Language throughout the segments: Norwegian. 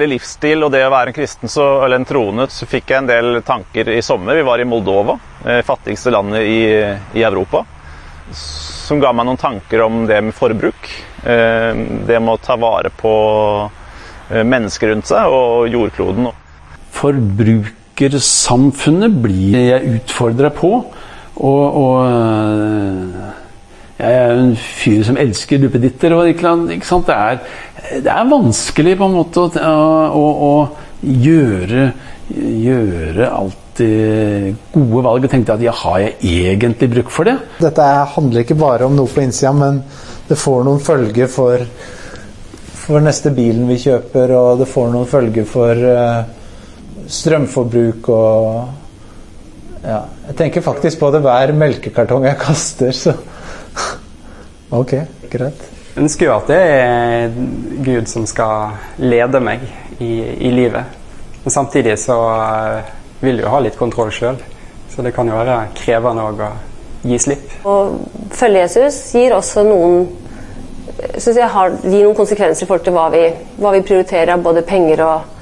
gjelder livsstil og det å være en kristen så, eller en troende, så fikk jeg en del tanker i sommer. Vi var i Moldova, det fattigste landet i, i Europa. Som ga meg noen tanker om det med forbruk. Eh, det med å ta vare på eh, mennesker rundt seg og jordkloden. Forbrukersamfunnet blir jeg utfordra på. Og, og eh, jeg er jo en fyr som elsker duppeditter. og ikke sant? Det er, det er vanskelig på en måte å, å, å gjøre, gjøre alltid gode valg og tenke at ja, har jeg egentlig bruk for det? Dette handler ikke bare om noe på innsida, men det får noen følger for, for neste bilen vi kjøper, og det får noen følger for uh, strømforbruk og ja, Jeg tenker faktisk på det hver melkekartong jeg kaster, så Ok, greit. Ønsker jo at det er Gud som skal lede meg i, i livet. Men samtidig så eh, vil jeg jo ha litt kontroll sjøl. Så det kan jo være krevende å gi slipp. Å følge Jesus gir også noen synes jeg har, gir noen konsekvenser i forhold til hva vi, hva vi prioriterer av både penger og,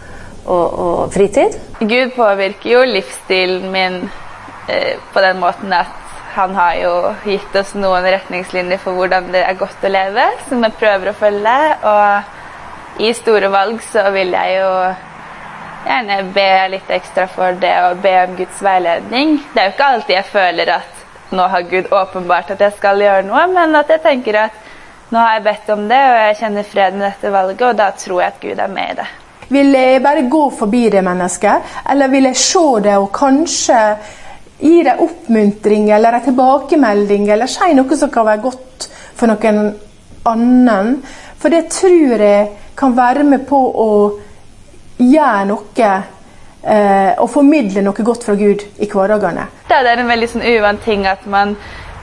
og, og, fritid. Gud påvirker jo livsstilen min eh, på den måten at han har jo gitt oss noen retningslinjer for hvordan det er godt å leve, som jeg prøver å følge. Og i store valg så vil jeg jo gjerne be litt ekstra for det og be om Guds veiledning. Det er jo ikke alltid jeg føler at nå har Gud åpenbart at jeg skal gjøre noe, men at jeg tenker at nå har jeg bedt om det, og jeg kjenner fred med dette valget, og da tror jeg at Gud er med i det. Vil jeg bare gå forbi det mennesket, eller vil jeg se det og kanskje Gi dem oppmuntring eller en tilbakemelding, eller si noe som kan være godt for noen annen. For det tror jeg kan være med på å gjøre noe eh, og formidle noe godt fra Gud i hverdagene. Det er en veldig sånn uvant ting at man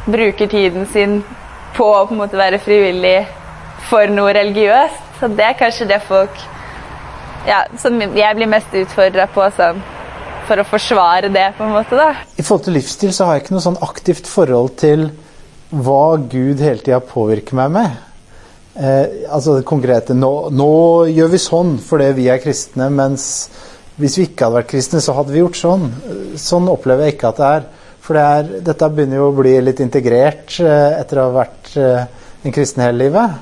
bruker tiden sin på å på en måte være frivillig for noe religiøst. Så det er kanskje det folk ja, som jeg blir mest utfordra på. sånn for å forsvare det, på en måte. da. I forhold til livsstil så har jeg ikke noe sånn aktivt forhold til hva Gud hele tida påvirker meg med. Eh, altså det konkrete nå, nå, gjør vi sånn fordi vi er kristne, mens hvis vi ikke hadde vært kristne, så hadde vi gjort sånn. Sånn opplever jeg ikke at det er. For det er, dette begynner jo å bli litt integrert eh, etter å ha vært eh, en kristen hele livet.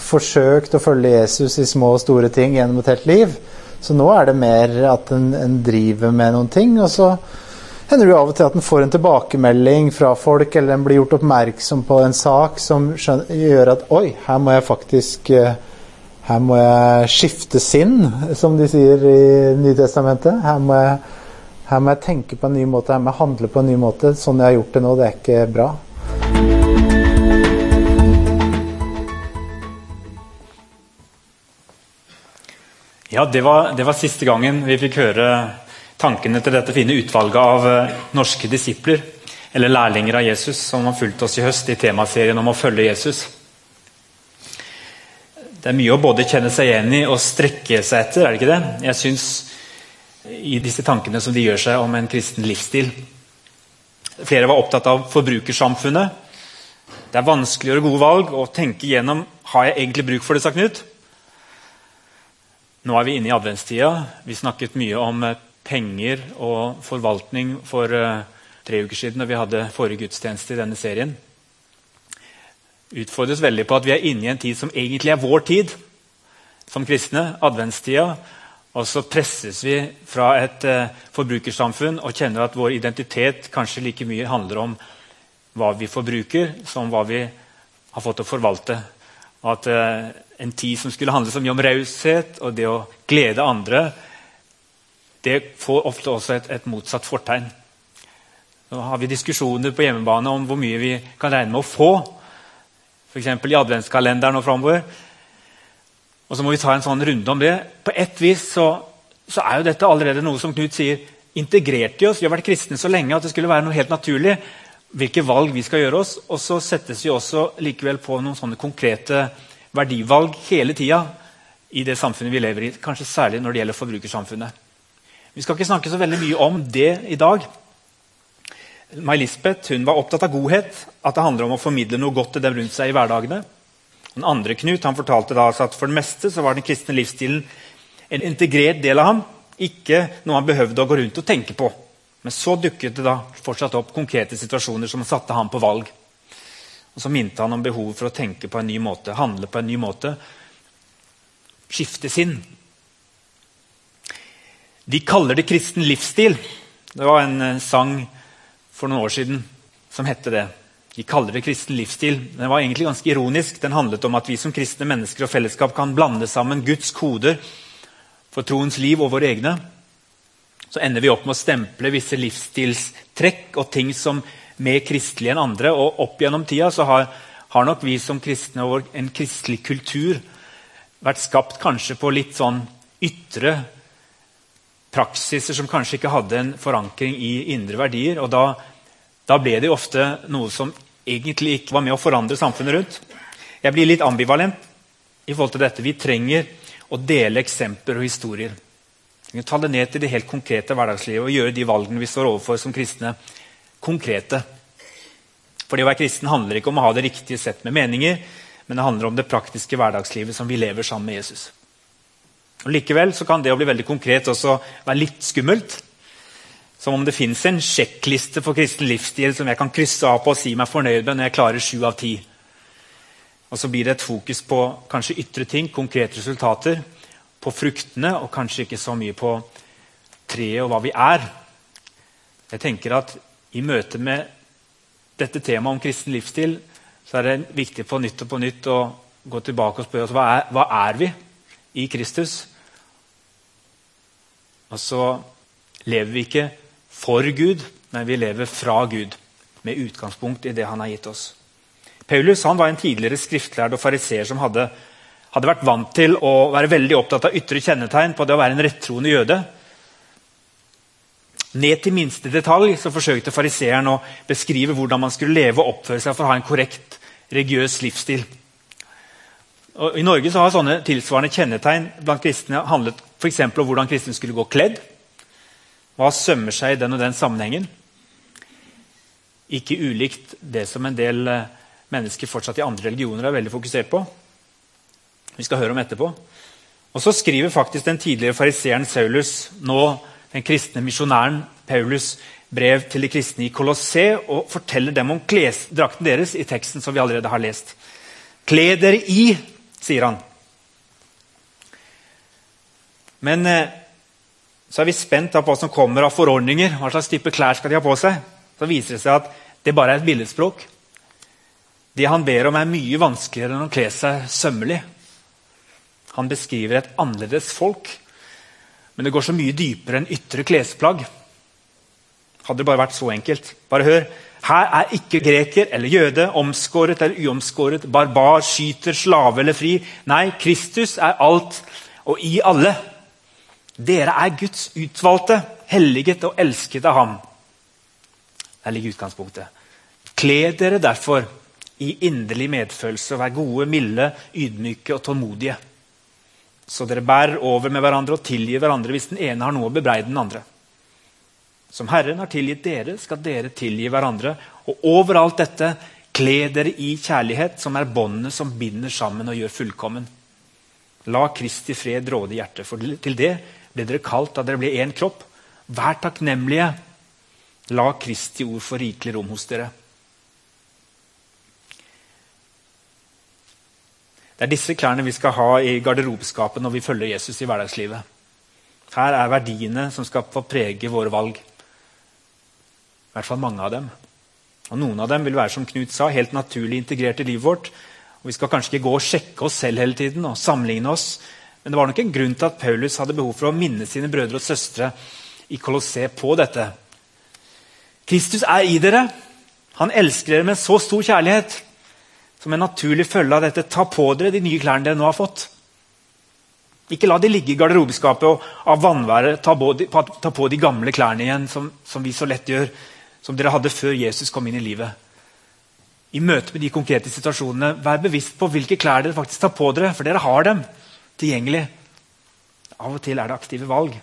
Forsøkt å følge Jesus i små og store ting gjennom et helt liv. Så nå er det mer at en, en driver med noen ting. Og så hender det jo av og til at en får en tilbakemelding fra folk, eller en blir gjort oppmerksom på en sak som skjønner, gjør at Oi, her må jeg faktisk eh, her må jeg skifte sinn, som de sier i Nytestamentet. Her må jeg, her må jeg tenke på en ny måte, her må jeg handle på en ny måte. Sånn jeg har gjort det nå, det er ikke bra. Ja, det var, det var, siste gangen vi fikk høre tankene til dette fine utvalget av uh, norske disipler, eller lærlinger av Jesus, som har fulgt oss i høst i temaserien om å følge Jesus. Det er mye å både kjenne seg igjen i og strekke seg etter. er det ikke det? Jeg synes i disse tankene som de gjør seg om en kristen livsstil. Flere var opptatt av forbrukersamfunnet. Det er vanskelig å gjøre gode valg og tenke gjennom har jeg egentlig bruk for det, sa Knut. Nå er vi inne i adventstida. Vi snakket mye om eh, penger og forvaltning for uh, tre uker siden da vi hadde forrige gudstjeneste i denne serien. Utfordres veldig på at vi er inne i en tid som egentlig er vår tid som kristne. Adventstida. Og så presses vi fra et uh, forbrukersamfunn og kjenner at vår identitet kanskje like mye handler om hva vi forbruker, som hva vi har fått å forvalte. Og at en tid som skulle handle så mye om raushet og det å glede andre, det får ofte også et, et motsatt fortegn. Nå har vi diskusjoner på hjemmebane om hvor mye vi kan regne med å få. F.eks. i adventskalenderen og framover. Og så må vi ta en sånn runde om det. På ett vis så, så er jo dette allerede noe som Knut sier, integrert i oss. Vi har vært kristne så lenge at det skulle være noe helt naturlig hvilke valg vi skal gjøre oss. Og så settes vi også likevel på noen sånne konkrete verdivalg hele tida i det samfunnet vi lever i. Kanskje særlig når det gjelder forbrukersamfunnet. Vi skal ikke snakke så veldig mye om det i dag. May-Lisbeth var opptatt av godhet, at det handler om å formidle noe godt til dem rundt seg i hverdagene. Den andre Knut han fortalte da at for det meste så var den kristne livsstilen en integrert del av ham, ikke noe han behøvde å gå rundt og tenke på. Men så dukket det da fortsatt opp konkrete situasjoner som satte ham på valg. Og Så minte han om behovet for å tenke på en ny måte, handle på en ny måte. Skifte sinn. De kaller det kristen livsstil. Det var en eh, sang for noen år siden som hette det. De kaller det kristen livsstil. Den var egentlig ganske ironisk. Den handlet om at vi som kristne mennesker og fellesskap kan blande sammen Guds koder for troens liv og våre egne. Så ender vi opp med å stemple visse livsstilstrekk og ting som mer kristelige enn andre. Og opp gjennom tida så har, har nok vi som kristne og en kristelig kultur vært skapt kanskje på litt sånn ytre praksiser som kanskje ikke hadde en forankring i indre verdier. og da da ble det ofte noe som egentlig ikke var med å forandre samfunnet rundt. Jeg blir litt ambivalent i forhold til dette. Vi trenger å dele eksempler og historier. Vi Ta det ned til det helt konkrete hverdagslivet og gjøre de valgene vi står overfor som kristne, konkrete. For det å være kristen handler ikke om å ha det riktige sett med meninger, men det handler om det praktiske hverdagslivet som vi lever sammen med Jesus. Og Likevel så kan det å bli veldig konkret også være litt skummelt. Som om det fins en sjekkliste for kristen livsstil som jeg kan krysse av på og si meg fornøyd med når jeg klarer sju av ti. Og så blir det et fokus på kanskje ytre ting, konkrete resultater, på fruktene, og kanskje ikke så mye på treet og hva vi er. Jeg tenker at i møte med dette temaet om kristen livsstil så er det viktig på nytt og på nytt å gå tilbake og spørre oss hva er, hva er vi i Kristus. Og så lever vi ikke for Gud, men vi lever fra Gud med utgangspunkt i det han har gitt oss. Paulus var en tidligere skriftlærd og fariseer som hadde, hadde, vært vant til å være veldig opptatt av ytre kjennetegn på det å være en rettroende jøde. Ned til minste detalj så forsøkte fariseeren å beskrive hvordan man skulle leve og oppføre seg for å ha en korrekt religiøs livsstil. Og I Norge så har sånne tilsvarende kjennetegn blant kristne handlet for om hvordan kristne skulle gå kledd. Hva sømmer seg i den og den sammenhengen? Ikke ulikt det som en del eh, mennesker fortsatt i andre religioner er veldig fokusert på. Vi skal høre om etterpå. Og Så skriver faktisk den tidligere fariseeren Saulus, nå den kristne misjonæren Paulus, brev til de kristne i Kolossé og forteller dem om klesdrakten deres i teksten som vi allerede har lest. Kle dere i, sier han. Men eh, så er vi spent på hva som kommer av forordninger. Hva slags type klær skal de ha på seg? Så viser det seg at det bare er et billedspråk. Det han ber om, er mye vanskeligere enn å kle seg sømmelig. Han beskriver et annerledes folk, men det går så mye dypere enn ytre klesplagg. Hadde det bare vært så enkelt. Bare hør. Her er ikke greker eller jøde, omskåret eller uomskåret, barbar, skyter, slave eller fri. Nei, Kristus er alt og i alle. Dere er Guds utvalgte, helliget og elsket av ham. Der ligger utgangspunktet. Kle dere derfor i inderlig medfølelse og vær gode, milde, ydmyke og tålmodige. Så dere bærer over med hverandre og tilgir hverandre hvis den ene har noe å bebreide den andre. Som Herren har tilgitt dere, skal dere tilgi hverandre. Og overalt dette, kle dere i kjærlighet, som er båndet som binder sammen og gjør fullkommen. La Kristi fred råde i hjertet, for til det ble dere kalt da dere ble én kropp. Vær takknemlige. La Kristi ord få rikelig rom hos dere. Det er disse klærne vi skal ha i garderobeskapet når vi følger Jesus i hverdagslivet. Her er verdiene som skal få prege våre valg. I hvert fall mange av dem. Og Noen av dem vil være som Knut sa, helt naturlig integrert i livet vårt. Og Vi skal kanskje ikke gå og sjekke oss selv hele tiden og sammenligne oss men det var nok en grunn til at Paulus hadde behov for å minne sine brødre og søstre i Colosset på dette. Kristus er i dere. Han elsker dere med så stor kjærlighet. Som en naturlig følge av dette, ta på dere de nye klærne dere nå har fått. Ikke la de ligge i garderobeskapet og av vannværet ta på, de, ta på de gamle klærne igjen, som, som vi så lett gjør, som dere hadde før Jesus kom inn i livet. I møte med de konkrete situasjonene, vær bevisst på hvilke klær dere faktisk tar på dere, for dere har dem tilgjengelig. Av og til er det aktive valg.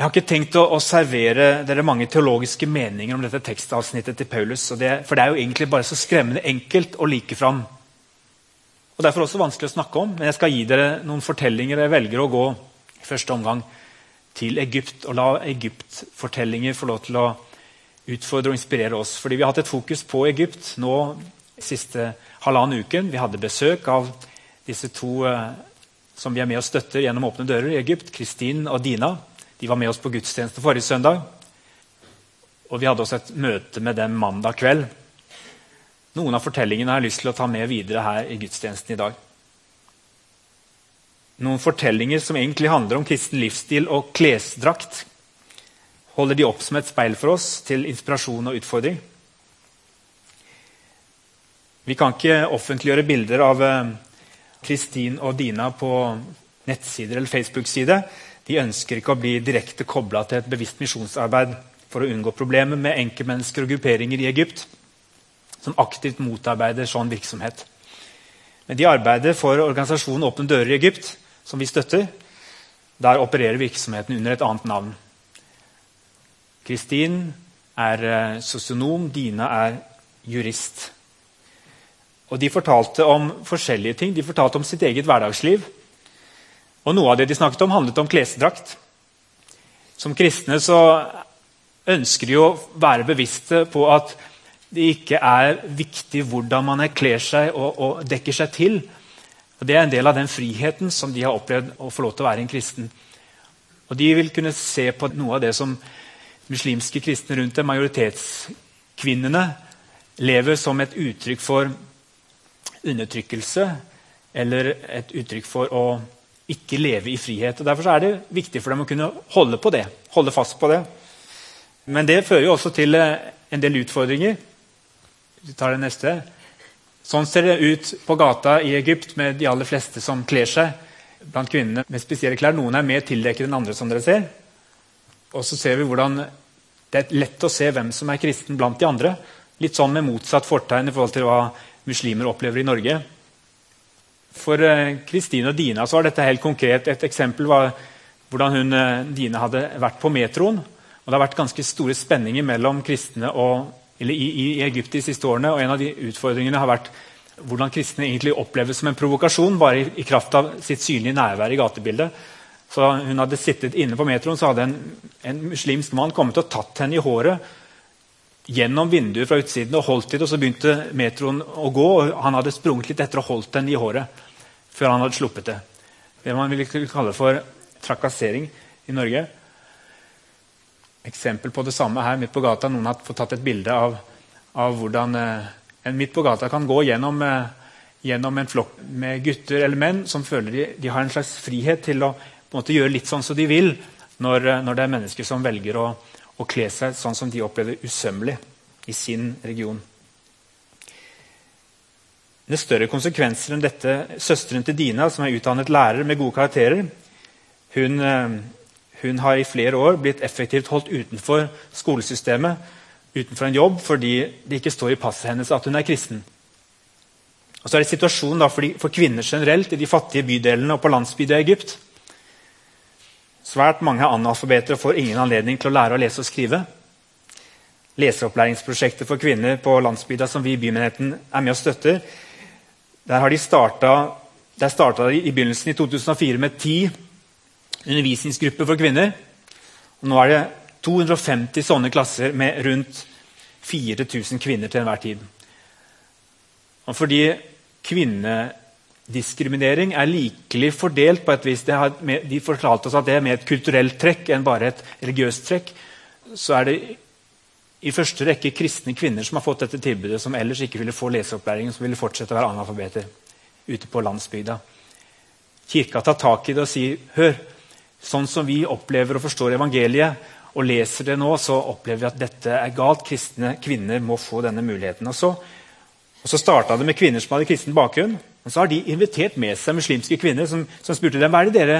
Jeg har ikke tenkt å, å, servere dere mange teologiske meninger om dette tekstavsnittet til Paulus. Det, for det er jo egentlig bare så skremmende enkelt og like fram. og derfor også vanskelig å snakke om. Men jeg skal gi dere noen fortellinger. Jeg velger å gå i første omgang til Egypt og la Egypt-fortellinger få lov til å utfordre og inspirere oss. Fordi Vi har hatt et fokus på Egypt nå siste halvannen uken. Vi hadde besøk av disse to eh, som vi er med og støtter gjennom Åpne dører i Egypt. Kristin og Dina. De var med oss på gudstjeneste forrige søndag. Og vi hadde også et møte med dem mandag kveld. Noen av fortellingene har jeg lyst til å ta med videre her i gudstjenesten i dag. Noen fortellinger som egentlig handler om kristen livsstil og klesdrakt. Holder de opp som et speil for oss til inspirasjon og utfordring? Vi kan ikke offentliggjøre bilder av eh, Kristin og Dina på nettsider eller Facebook-side. De ønsker ikke å bli direkte kobla til et bevisst misjonsarbeid for å unngå problemer med enkeltmennesker og grupperinger i Egypt som aktivt motarbeider sånn virksomhet. Men de arbeider for organisasjonen Åpne dører i Egypt, som vi støtter. Der opererer virksomheten under et annet navn. Kristin er eh, sosionom, Dina er jurist. Og De fortalte om forskjellige ting. De fortalte om sitt eget hverdagsliv. Og Noe av det de snakket om, handlet om klesdrakt. Som kristne så ønsker de å være bevisste på at det ikke er viktig hvordan man kler seg og, og, dekker seg til. Og Det er en del av den friheten som de har opplevd å få lov til å være en kristen. Og De vil kunne se på noe av det som muslimske kristne rundt dem, majoritetskvinnene, lever som et uttrykk for undertrykkelse eller et uttrykk for å ikke leve i frihet. Og Derfor er det viktig for dem å kunne holde på det, holde fast på det. Men det fører jo også til eh, en del utfordringer. Vi tar det neste. Sånn ser det ut på gata i Egypt med de aller fleste som kler seg blant kvinnene med spesielle klær. Noen er mer tildekket enn andre. som dere ser. Og så ser vi hvordan det er lett å se hvem som er kristen blant de andre. Litt sånn med motsatt fortegn i forhold til hva muslimer opplever i Norge. For Kristine eh, og Dina var dette helt konkret. Et eksempel var hvordan hun, Dina hadde vært på metroen. og Det har vært ganske store spenninger mellom kristne og, i, i, Egypt de siste årene. og En av de utfordringene har vært hvordan kristne egentlig oppleves som en provokasjon bare i, i kraft av sitt synlige nærvær i gatebildet. Så Hun hadde sittet inne på metroen, så hadde en, en muslimsk mann kommet og tatt henne i håret gjennom vinduet fra utsiden og holdt i det. og Så begynte metroen å gå, og han hadde sprunget litt etter og holdt henne i håret før han hadde sluppet det. Det man ville kalle for trakassering i Norge. Eksempel på det samme her midt på gata. Noen har fått tatt et bilde av, av hvordan eh, en midt på gata kan gå gjennom, eh, gjennom, en flokk med gutter eller menn som føler de, de har en slags frihet til å måte, gjøre litt sånn som de vil, når, eh, når det er mennesker som velger å å kle seg sånn som de opplever usømmelig i sin region. Det er større konsekvenser enn dette. Søsteren til Dina, som er utdannet lærer med gode karakterer, hun, eh, hun har i flere år blitt effektivt holdt utenfor skolesystemet, utenfor en jobb, fordi det ikke står i passet hennes at hun er kristen. Og så er det situasjonen for, de, for kvinner generelt i de fattige bydelene og på landsbygda i Egypt. Svært mange analfabeter får ingen anledning til å lære å lese og skrive. Leseopplæringsprosjektet for kvinner på landsbygda som vi i Bymenigheten er med og støtter, der har de starta, der starta i begynnelsen i 2004 med ti undervisningsgrupper for kvinner. Og nå er det 250 sånne klasser med rundt 4000 kvinner til enhver tid. Og fordi kvinnediskriminering er likelig fordelt på et vis. har, de fortalte oss at det er mer et kulturelt trekk enn bare et religiøst trekk. Så er det i første rekke kristne kvinner som har fått dette tilbudet, som ellers ikke ville få leseopplæring, som ville fortsette å være analfabeter ute på landsbygda. Kirka tar tak i det og sier hør, sånn som vi opplever og forstår evangeliet, og leser det nå, så opplever vi at dette er galt. Kristne kvinner må få denne muligheten. Og så, og så starta det med kvinner som hadde kristen bakgrunn. Og så har de invitert med seg muslimske kvinner som, som spurte dem hva er det dere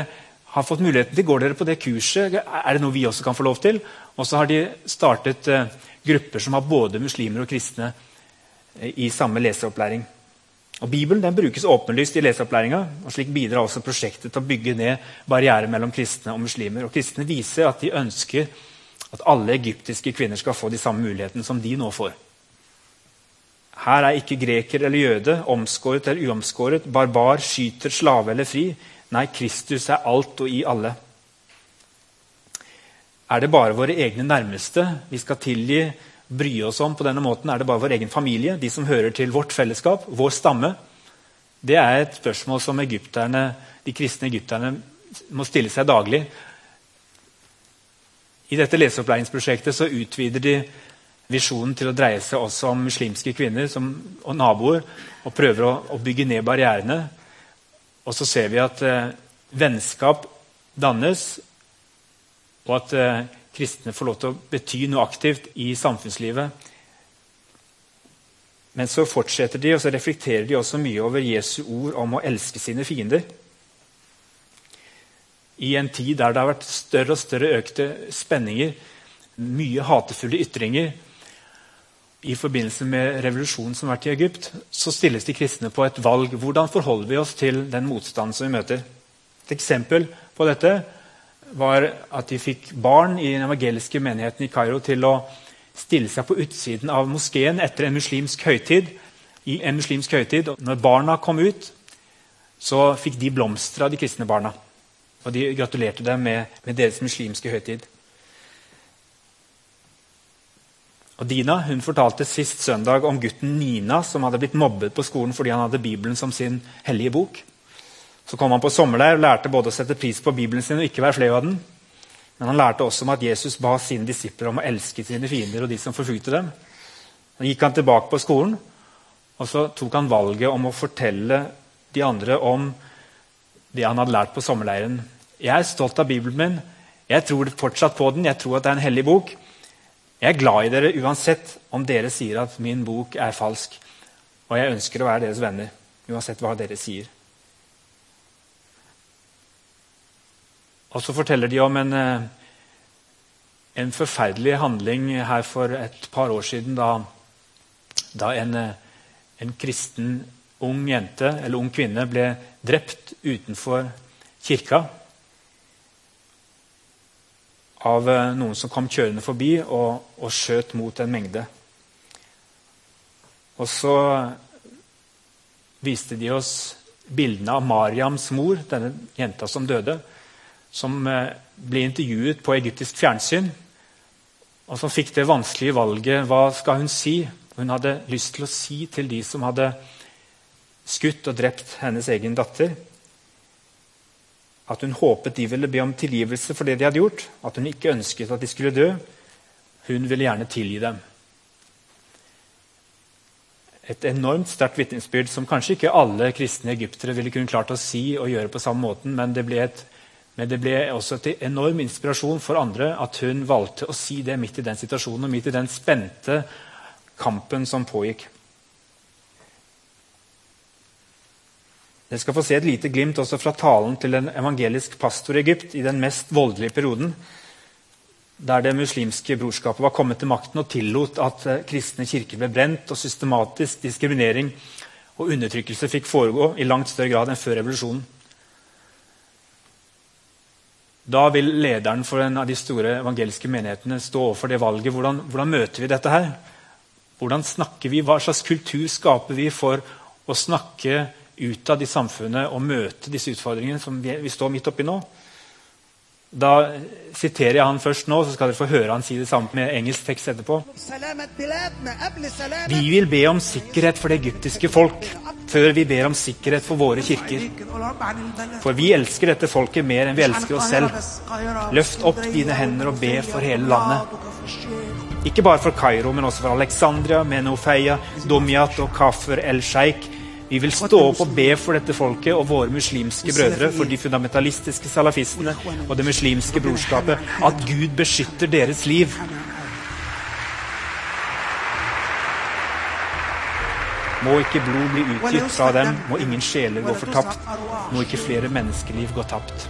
har fått muligheten til. Går dere på det kurset? Er det noe vi også kan få lov til? Og så har de startet eh, grupper som har både muslimer og kristne eh, i samme leseopplæring. Og Bibelen den brukes åpenlyst i leseopplæringa. og Slik bidrar også prosjektet til å bygge ned barrierer mellom kristne og muslimer. Og Kristne viser at de ønsker at alle egyptiske kvinner skal få de samme mulighetene som de nå får. Her er ikke greker eller jøde, omskåret eller uomskåret, barbar, skyter, slave eller fri. Nei, Kristus er alt og i alle. Er det bare våre egne nærmeste vi skal tilgi, bry oss om på denne måten? Er det bare vår egen familie, de som hører til vårt fellesskap, vår stamme? Det er et spørsmål som de kristne egypterne må stille seg daglig. I dette leseopplæringsprosjektet så utvider de visjonen til å dreie seg også om muslimske kvinner som, og naboer, og prøver å, å, bygge ned barrierene. Og så ser vi at eh, vennskap dannes, og at eh, kristne får lov til å bety noe aktivt i samfunnslivet. Men så fortsetter de og så reflekterer de også mye over Jesu ord om å elske sine fiender. I en tid der det har vært større og større økte spenninger, mye hatefulle ytringer i forbindelse med revolusjonen som har vært i Egypt, så stilles de kristne på et valg. Hvordan forholder vi oss til den motstanden som vi møter? Et eksempel på dette var at de fikk barn i den evangeliske menigheten i Kairo til å stille seg på utsiden av moskeen etter en muslimsk høytid. I en muslimsk høytid. Og når barna kom ut, så fikk de blomster av de kristne barna. Og de gratulerte dem med, med deres muslimske høytid. Og Dina hun fortalte sist søndag om gutten Nina som hadde blitt mobbet på skolen fordi han hadde Bibelen som sin hellige bok. Så kom han på sommerleir og lærte både å sette pris på Bibelen sin og ikke være flau av den. Men han lærte også om at Jesus ba sine disipler om å elske sine fiender og de som forfulgte dem. Så gikk han tilbake på skolen og så tok han valget om å fortelle de andre om det han hadde lært på sommerleiren. Jeg er stolt av Bibelen min. Jeg tror fortsatt på den. Jeg tror at det er en hellig bok. Jeg er glad i dere uansett om dere sier at min bok er falsk. Og jeg ønsker å være deres venner uansett hva dere sier. Og så forteller de om en, eh, en forferdelig handling her for et par år siden da, da en, eh, en, kristen ung jente eller ung kvinne ble drept utenfor kirka av eh, noen som kom kjørende forbi og, og skjøt mot en mengde. Og så viste de oss bildene av Mariams mor, denne jenta som døde som eh, ble intervjuet på egyptisk fjernsyn, og som fikk det vanskelige valget hva skal hun si. Hun hadde lyst til å si til de som hadde skutt og drept hennes egen datter, at hun håpet de ville be om tilgivelse for det de hadde gjort, at hun ikke ønsket at de skulle dø. Hun ville gjerne tilgi dem. Et enormt sterkt vitnesbyrd som kanskje ikke alle kristne egyptere ville kunne klart å si og gjøre på samme måten, men det ble et men det ble også til enorm inspirasjon for andre at hun valgte å si det midt i den situasjonen og midt i den spente kampen som pågikk. Dere skal få se et lite glimt også fra talen til en evangelisk pastor i Egypt i den mest voldelige perioden, der det muslimske brorskapet var kommet til makten og tillot at eh, kristne kirker ble brent, og systematisk diskriminering og undertrykkelse fikk foregå i langt større grad enn før revolusjonen. Da vil lederen for en av de store evangelske menighetene stå overfor det valget. Hvordan, hvordan, møter vi dette her? Hvordan snakker vi? Hva slags kultur skaper vi for å snakke utad i samfunnet og møte disse utfordringene som vi, vi står midt oppi nå? Da siterer jeg han først nå, så skal dere få høre han si det samme med engelsk tekst etterpå. Vi vil be om sikkerhet for det egyptiske folk før vi ber om sikkerhet for våre kirker. For vi elsker dette folket mer enn vi elsker oss selv. Løft opp dine hender og be for hele landet. Ikke bare for Kairo, men også for Alexandria, Menofeia, Domjat og Kafir el-Sheikh vi vil stå opp og be for dette folket og våre muslimske brødre, for de fundamentalistiske salafistene og det muslimske brorskapet, at Gud beskytter deres liv. Må ikke blod bli utgitt fra dem, må ingen sjeler gå fortapt, må ikke flere menneskeliv gå tapt.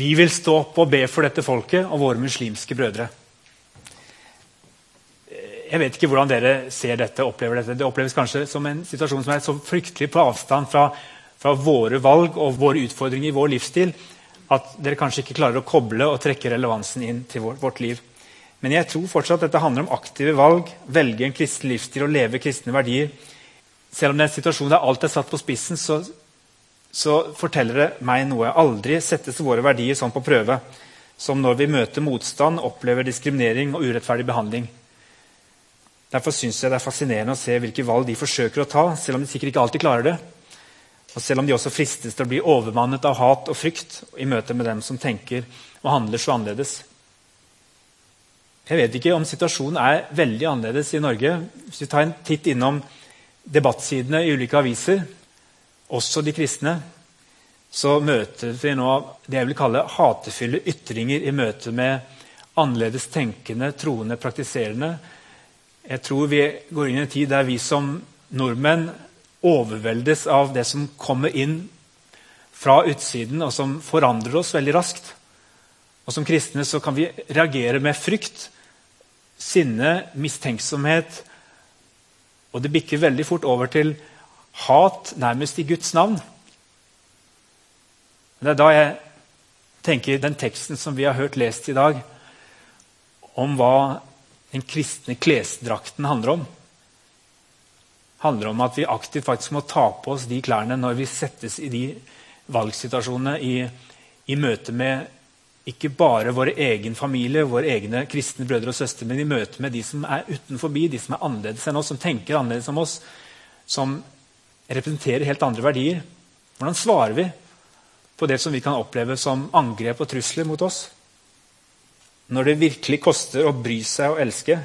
Vi vil stå opp og be for dette folket og våre muslimske brødre. Jeg vet ikke hvordan dere ser dette, opplever dette. Det oppleves kanskje som en situasjon som er så fryktelig på avstand fra, fra våre valg og våre utfordringer i vår livsstil at dere kanskje ikke klarer å koble og trekke relevansen inn til vårt, vårt liv. Men jeg tror fortsatt dette handler om aktive valg, velge en kristen livsstil og leve kristne verdier. Selv om det er en situasjon der alt er satt på spissen, så, så forteller det meg noe. Aldri settes våre verdier sånn på prøve som når vi møter motstand, opplever diskriminering og urettferdig behandling. Derfor syns jeg det er fascinerende å se hvilke valg de forsøker å ta, selv om de sikkert ikke alltid klarer det. Og selv om de også fristes til å bli overmannet av hat og frykt i møte med dem som tenker og handler så annerledes. Jeg vet ikke om situasjonen er veldig annerledes i Norge. Hvis vi tar en titt innom debattsidene i ulike aviser, også de kristne, så møter vi nå det jeg vil kalle hatefulle ytringer i møte med annerledes tenkende, troende, praktiserende. Jeg tror vi går inn i en tid der vi som nordmenn overveldes av det som kommer inn fra utsiden, og som forandrer oss veldig raskt. Og Som kristne så kan vi reagere med frykt sinne, mistenksomhet. Og det bikker veldig fort over til hat, nærmest i Guds navn. Det er da jeg tenker den teksten som vi har hørt lest i dag, om hva den kristne klesdrakten handler om. handler om at vi aktivt faktisk må ta på oss de klærne når vi settes i de valgsituasjonene i, i møte med ikke bare vår egen familie, våre egne kristne brødre og søstre, men i møte med de som er utenfor, de som er annerledes enn oss, som tenker annerledes enn oss, som representerer helt andre verdier. Hvordan svarer vi på det som vi kan oppleve som angrep og trusler mot oss? Når det virkelig koster å bry seg og elske.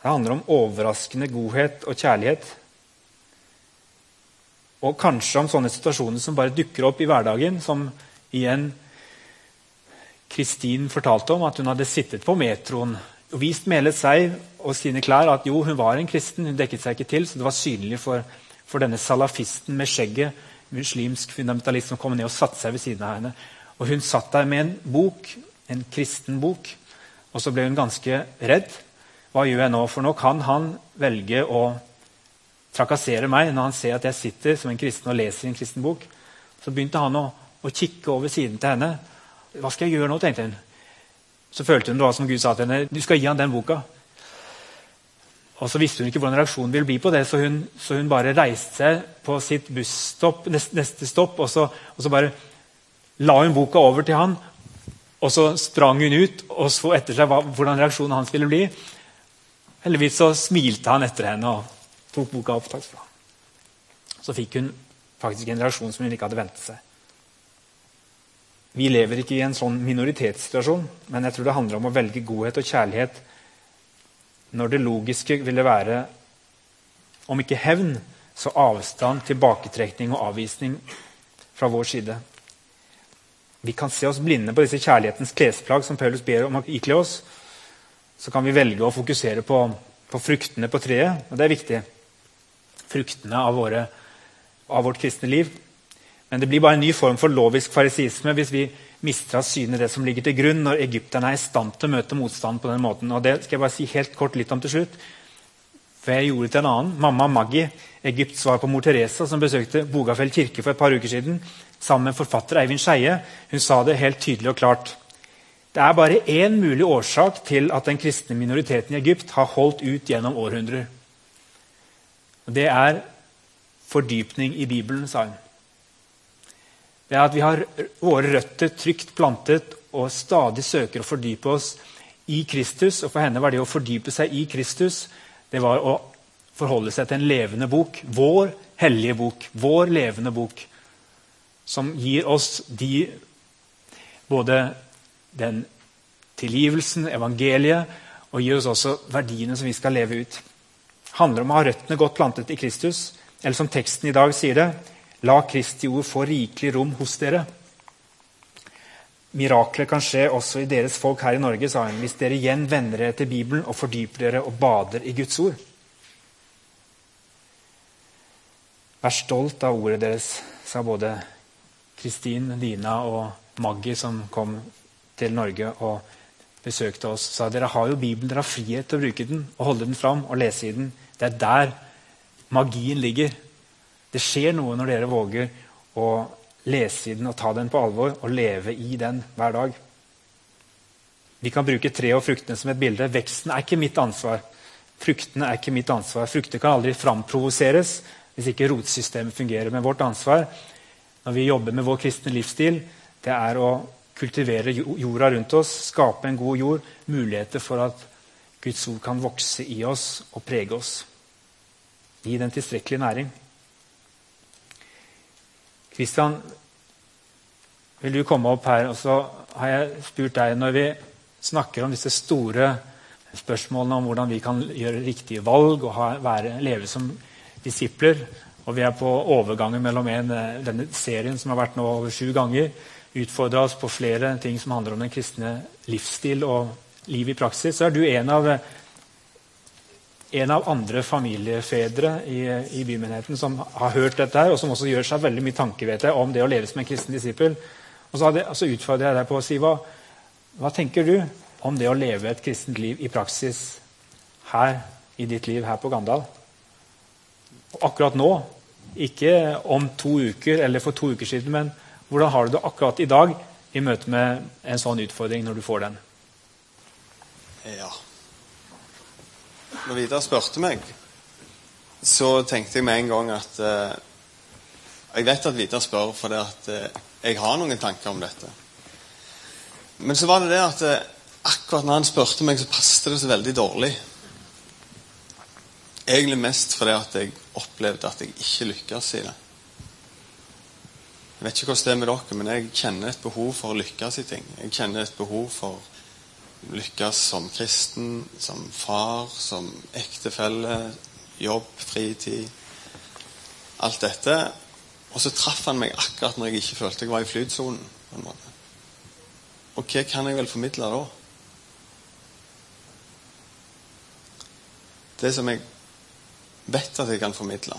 Det handler om overraskende godhet og kjærlighet. Og kanskje om sånne situasjoner som bare dukker opp i hverdagen, som igjen Kristin fortalte om at hun hadde sittet på metroen og vist med seg og sine klær at jo, hun var en kristen. Hun dekket seg ikke til, så det var synlig for, for denne salafisten med skjegget, muslimsk fundamentalist, som kom ned og satte seg ved siden av henne. Og Hun satt der med en bok, en kristen bok, og så ble hun ganske redd. Hva gjør jeg nå? For nå kan han velge å trakassere meg når han ser at jeg sitter som en kristen og leser en kristen bok. Så begynte han å, å kikke over siden til henne hva skal jeg gjøre nå? tenkte hun. Så følte hun det var som Gud sa til henne. Du skal gi han den boka. Og Så visste hun ikke hvordan reaksjonen ville bli på det, så hun, så hun bare reiste seg på sitt busstopp, neste, neste stopp, og så, og så, bare la hun boka over til han. Og så sprang hun ut og så etter seg hva, hvordan reaksjonen hans ville bli. Heldigvis så smilte han etter henne og tok boka opp. Takk skal du ha. Så fikk hun faktisk en reaksjon som hun ikke hadde ventet seg. Vi lever ikke i en sånn minoritetssituasjon, men jeg tror det handler om å velge godhet og kjærlighet når det logiske ville være, om ikke hevn, så avstand, tilbaketrekning og avvisning fra vår side. Vi kan se oss blinde på disse kjærlighetens klesplagg som Paulus ber om å ikle oss. Så kan vi velge å fokusere på, på fruktene på treet, og det er viktig. Fruktene av, våre, av vårt kristne liv. Men det blir bare en ny form for lovisk farisisme hvis vi mister av syne det som ligger til grunn når egypterne er i stand til å møte motstand på den måten. Og Det skal jeg bare si helt kort litt om til slutt. For jeg gjorde det til en annen. Mamma Maggi, Egypts svar på mor Teresa, som besøkte Bogafjell kirke for et par uker siden, sammen med forfatter Eivind Skeie, hun sa det helt tydelig og klart. Det er bare én mulig årsak til at den kristne minoriteten i Egypt har holdt ut gjennom århundrer. Det er fordypning i Bibelen, sa hun det er at vi har våre røtter trygt plantet og stadig søker å fordype oss i Kristus. Og for henne var det å fordype seg i Kristus det var å forholde seg til en levende bok. Vår hellige bok. Vår levende bok. Som gir oss de Både den tilgivelsen, evangeliet, og gir oss også verdiene som vi skal leve ut. Det handler om å ha røttene godt plantet i Kristus. Eller som teksten i dag sier det La Kristi ord få rikelig rom hos dere. Mirakler kan skje også i deres folk her i Norge, sa hun, hvis dere igjen vender dere til Bibelen og fordyper dere og bader i Guds ord. Vær stolt av ordet deres, sa både Kristin, Lina og Maggie, som kom til Norge og besøkte oss. sa dere har jo Bibelen, dere har frihet til å bruke den og holde den fram og lese i den. Det er der magien ligger. Det skjer noe når dere våger å lese i den og ta den på alvor og leve i den hver dag. Vi kan bruke treet og fruktene som et bilde. Veksten er ikke mitt ansvar. Fruktene er ikke mitt ansvar. Frukter kan aldri framprovoseres hvis ikke rotsystemet fungerer. Men vårt ansvar når vi jobber med vår kristne livsstil, det er å kultivere jorda rundt oss, skape en god jord, muligheter for at Guds ord kan vokse i oss og prege oss. Gi den tilstrekkelig næring. Kristian, vil du komme opp her? Og så har jeg spurt deg Når vi snakker om disse store spørsmålene om hvordan vi kan gjøre riktige valg og ha, være, leve som disipler og Vi er på overgangen mellom en, eh, denne serien som har vært nå over sju ganger. Utfordra oss på flere ting som handler om den kristne livsstil og liv i praksis. Så er du en av, en av andre familiefedre i, i bymenigheten som har hørt dette, her, og som også gjør seg veldig mye tanker jeg, om det å leve som en kristen disippel. Og så, så utfordrer jeg deg på å si hva, hva tenker du om det å leve et kristent liv i praksis her i ditt liv her på Gandal? Akkurat nå, ikke om to uker eller for to uker siden, men hvordan har du det akkurat i dag i møte med en sånn utfordring når du får den? Ja Når Vidar spurte meg, så tenkte jeg med en gang at eh, Jeg vet at Vidar spør fordi at eh, jeg har noen tanker om dette. Men så var det det at eh, akkurat når han spurte meg, så passet det så veldig dårlig. Egentlig mest fordi at jeg opplevde at jeg ikke lykkes i det. Jeg vet ikke hvordan det er med dere, men jeg kjenner et behov for å lykkes i ting. Jeg kjenner et behov for lykkes som kristen, som far, som ektefelle, jobb, fritid. Alt dette. Og så traff han meg akkurat når jeg ikke følte jeg var i flytsonen. Og hva kan jeg vel formidle da? Det som jeg vet at jeg kan formidle,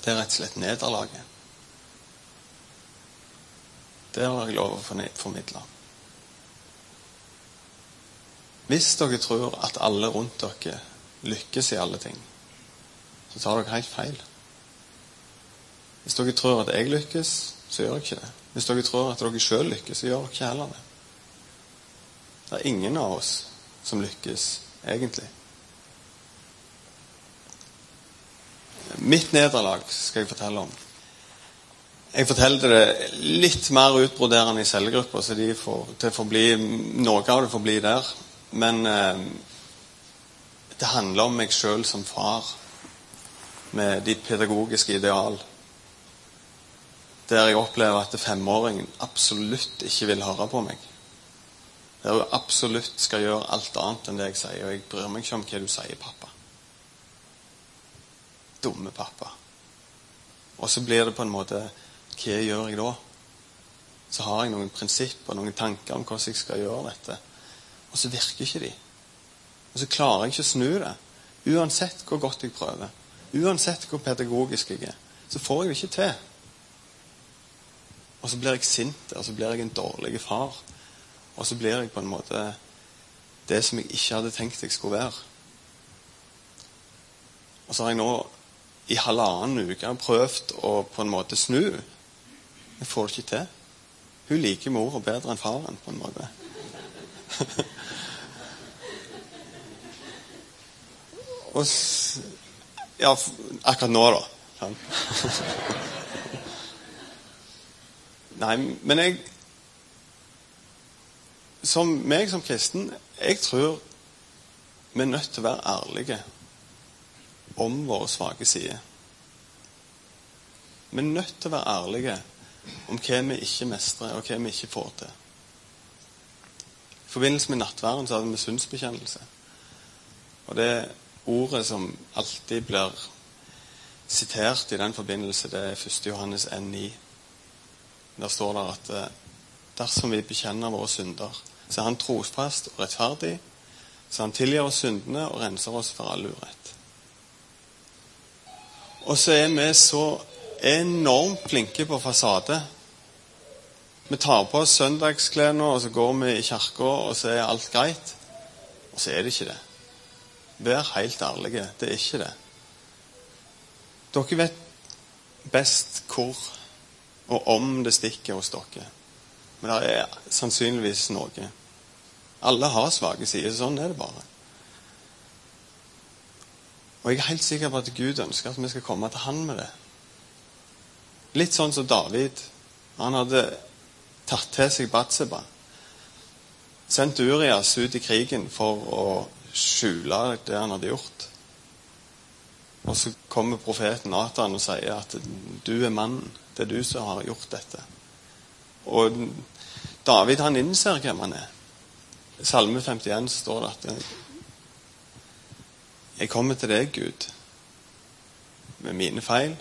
det er rett og slett nederlaget. Det har jeg lov å formidle. Hvis dere tror at alle rundt dere lykkes i alle ting, så tar dere helt feil. Hvis dere tror at jeg lykkes, så gjør jeg ikke det. Hvis dere tror at dere sjøl lykkes, så gjør dere ikke heller det. Det er ingen av oss som lykkes, egentlig. Mitt nederlag skal jeg fortelle om. Jeg forteller det litt mer utbroderende i cellegruppa, så de får, det får bli, noe av det får bli der. Men eh, det handler om meg sjøl som far, med de pedagogiske ideal. Der jeg opplever at femåringen absolutt ikke vil høre på meg. Der hun absolutt skal gjøre alt annet enn det jeg sier. Og jeg bryr meg ikke om hva du sier, pappa dumme pappa. Og så blir det på en måte Hva gjør jeg da? Så har jeg noen prinsipper, noen tanker om hvordan jeg skal gjøre dette. Og så virker ikke de. Og så klarer jeg ikke å snu det. Uansett hvor godt jeg prøver. Uansett hvor pedagogisk jeg er. Så får jeg det ikke til. Og så blir jeg sint, og så blir jeg en dårlig far. Og så blir jeg på en måte det som jeg ikke hadde tenkt jeg skulle være. Og så har jeg nå i halvannen uke prøvd å på en måte snu. Jeg får det ikke til. Hun liker mora bedre enn faren, på en måte. Og Ja, akkurat nå, da. Nei, men jeg Som meg som kristen, jeg tror vi er nødt til å være ærlige om våre svake sider. Vi er nødt til å være ærlige om hva vi ikke mestrer, og hva vi ikke får til. I forbindelse med nattværen så hadde vi synsbekjennelse. Og det ordet som alltid blir sitert i den forbindelse, det er 1. Johannes 1,9. Der står det at eh, dersom vi bekjenner våre synder, så er Han trosprest og rettferdig, så Han tilgir oss syndene og renser oss for all urett. Og så er vi så enormt flinke på fasade. Vi tar på oss søndagsklærne, og så går vi i kirka, og så er alt greit. Og så er det ikke det. Vær helt ærlige. Det er ikke det. Dere vet best hvor og om det stikker hos dere. Men det er sannsynligvis noe. Alle har svake sider. Sånn er det bare. Og jeg er helt sikker på at Gud ønsker at vi skal komme til Han med det. Litt sånn som David. Han hadde tatt til seg Batseba. Sendt Urias ut i krigen for å skjule det han hadde gjort. Og så kommer profeten Natan og sier at du er mannen. Det er du som har gjort dette. Og David han innser hvem han er. I Salme 51 står det at jeg kommer til deg, Gud, med mine feil.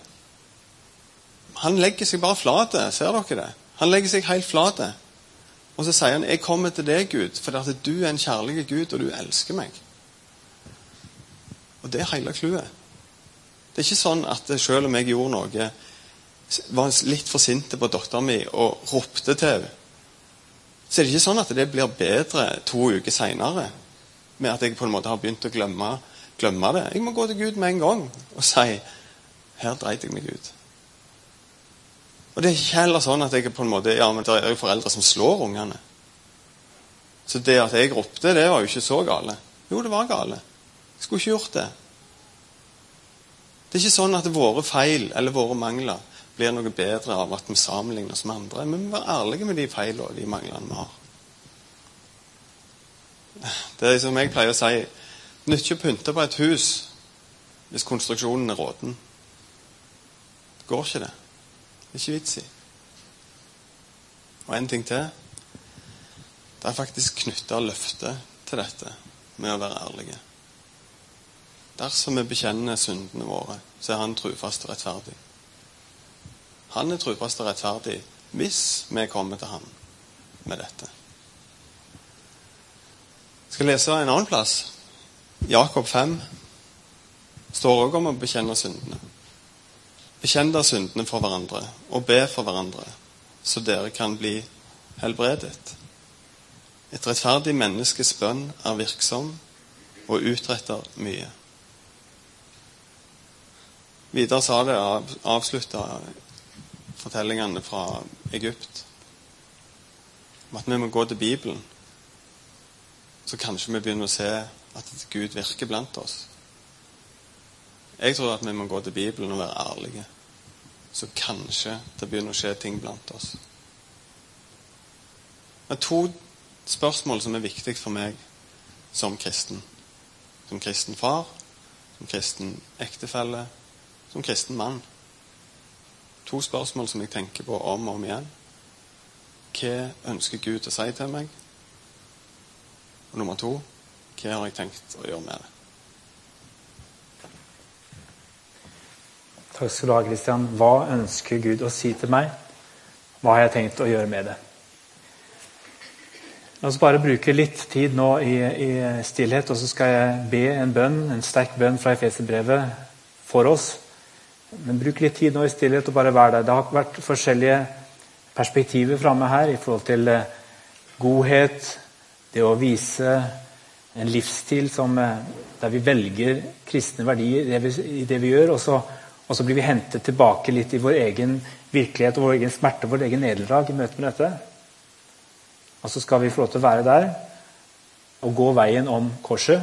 Han legger seg bare flat. Ser dere det? Han legger seg helt flat. Og så sier han, 'Jeg kommer til deg, Gud, for at du er en kjærlig Gud, og du elsker meg'. Og det er hele clouet. Det er ikke sånn at selv om jeg gjorde noe, var litt for sint på dattera mi og ropte til henne, så er det ikke sånn at det blir bedre to uker seinere med at jeg på en måte har begynt å glemme glemme det. Jeg må gå til Gud med en gang og si her dreit jeg meg ut. Og Det er ikke heller sånn at jeg på en måte, ja, men det er jo foreldre som slår ungene. Så det at jeg ropte, det var jo ikke så gale. Jo, det var gale. Jeg skulle ikke gjort det. Det er ikke sånn at våre feil eller våre mangler blir noe bedre av at vi sammenligner oss med andre. Men vi må være ærlige med de feilene og de manglene vi har. Det er som jeg pleier å si nytter ikke å pynte på et hus hvis konstruksjonen er råten. Det går ikke, det. Det er ikke vits i. Og en ting til. Det er faktisk knytta løfter til dette med å være ærlige. Dersom vi bekjenner syndene våre, så er Han trufast og rettferdig. Han er trufast og rettferdig hvis vi kommer til Han med dette. Jeg skal lese en annen plass. Jakob 5 står også om å bekjenne syndene. Bekjenn da syndene for hverandre og be for hverandre, så dere kan bli helbredet. Et rettferdig menneskes bønn er virksom og utretter mye. Videre sa det avslutta fortellingene fra Egypt om at vi må gå til Bibelen. Så kanskje vi begynner å se at Gud virker blant oss. Jeg tror at vi må gå til Bibelen og være ærlige. Så kanskje det begynner å skje ting blant oss. Det er to spørsmål som er viktige for meg som kristen. Som kristen far, som kristen ektefelle, som kristen mann. To spørsmål som jeg tenker på om og om igjen. Hva ønsker Gud å si til meg? Og nummer to hva har jeg tenkt å gjøre med det? Takk skal du ha, Kristian. Hva ønsker Gud å si til meg? Hva har jeg tenkt å gjøre med det? La oss bare bruke litt tid nå i, i stillhet, og så skal jeg be en bønn, en sterk bønn fra Efeserbrevet for oss. Men bruk litt tid nå i stillhet og bare vær der. Det har vært forskjellige perspektiver framme her i forhold til eh, godhet, det å vise en livsstil som, eh, der vi velger kristne verdier i det vi, i det vi gjør. Og så, og så, blir vi hentet tilbake litt i vår egen virkelighet og vår egen smerte vår egen nederlag i møte med dette. Og så skal vi få lov til å være der og gå veien om korset,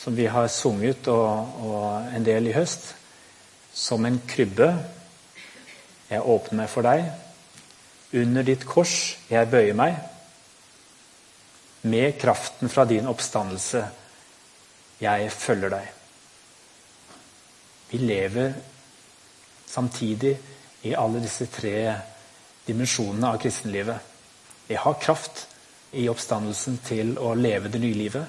som vi har sunget og, og en del i høst. Som en krybbe. Jeg åpner meg for deg. Under ditt kors jeg bøyer meg med kraften fra din oppstandelse. Jeg følger deg. Vi lever samtidig i alle disse tre dimensjonene av kristenlivet. Vi har kraft i oppstandelsen til å leve det nye livet.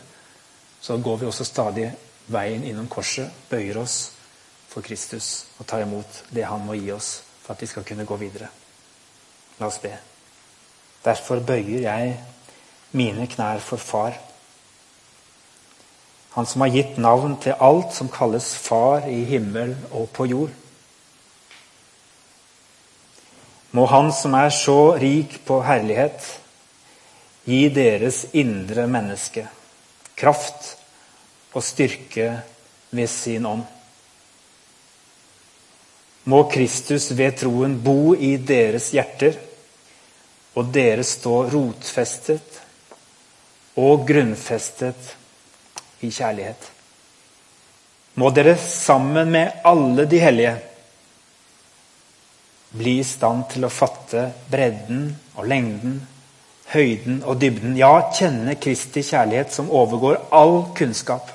Så går vi også stadig veien innom korset, bøyer oss for Kristus og tar imot det han må gi oss for at vi skal kunne gå videre. La oss be. Derfor bøyer jeg mine knær for Far. Han som har gitt navn til alt som kalles Far i himmel og på jord. Må Han som er så rik på herlighet, gi deres indre menneske kraft og styrke ved sin ånd. Må Kristus ved troen bo i deres hjerter, og dere stå rotfestet og grunnfestet i kjærlighet. Må dere sammen med alle de hellige bli i stand til å fatte bredden og lengden, høyden og dybden. Ja, kjenne Kristi kjærlighet som overgår all kunnskap.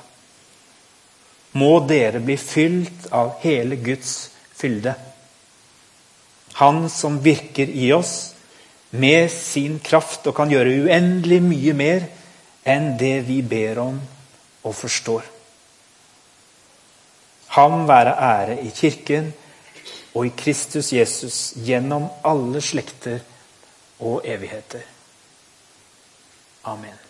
Må dere bli fylt av hele Guds fylde. Han som virker i oss med sin kraft og kan gjøre uendelig mye mer enn det vi ber om og forstår. Ham være ære i Kirken og i Kristus Jesus gjennom alle slekter og evigheter. Amen.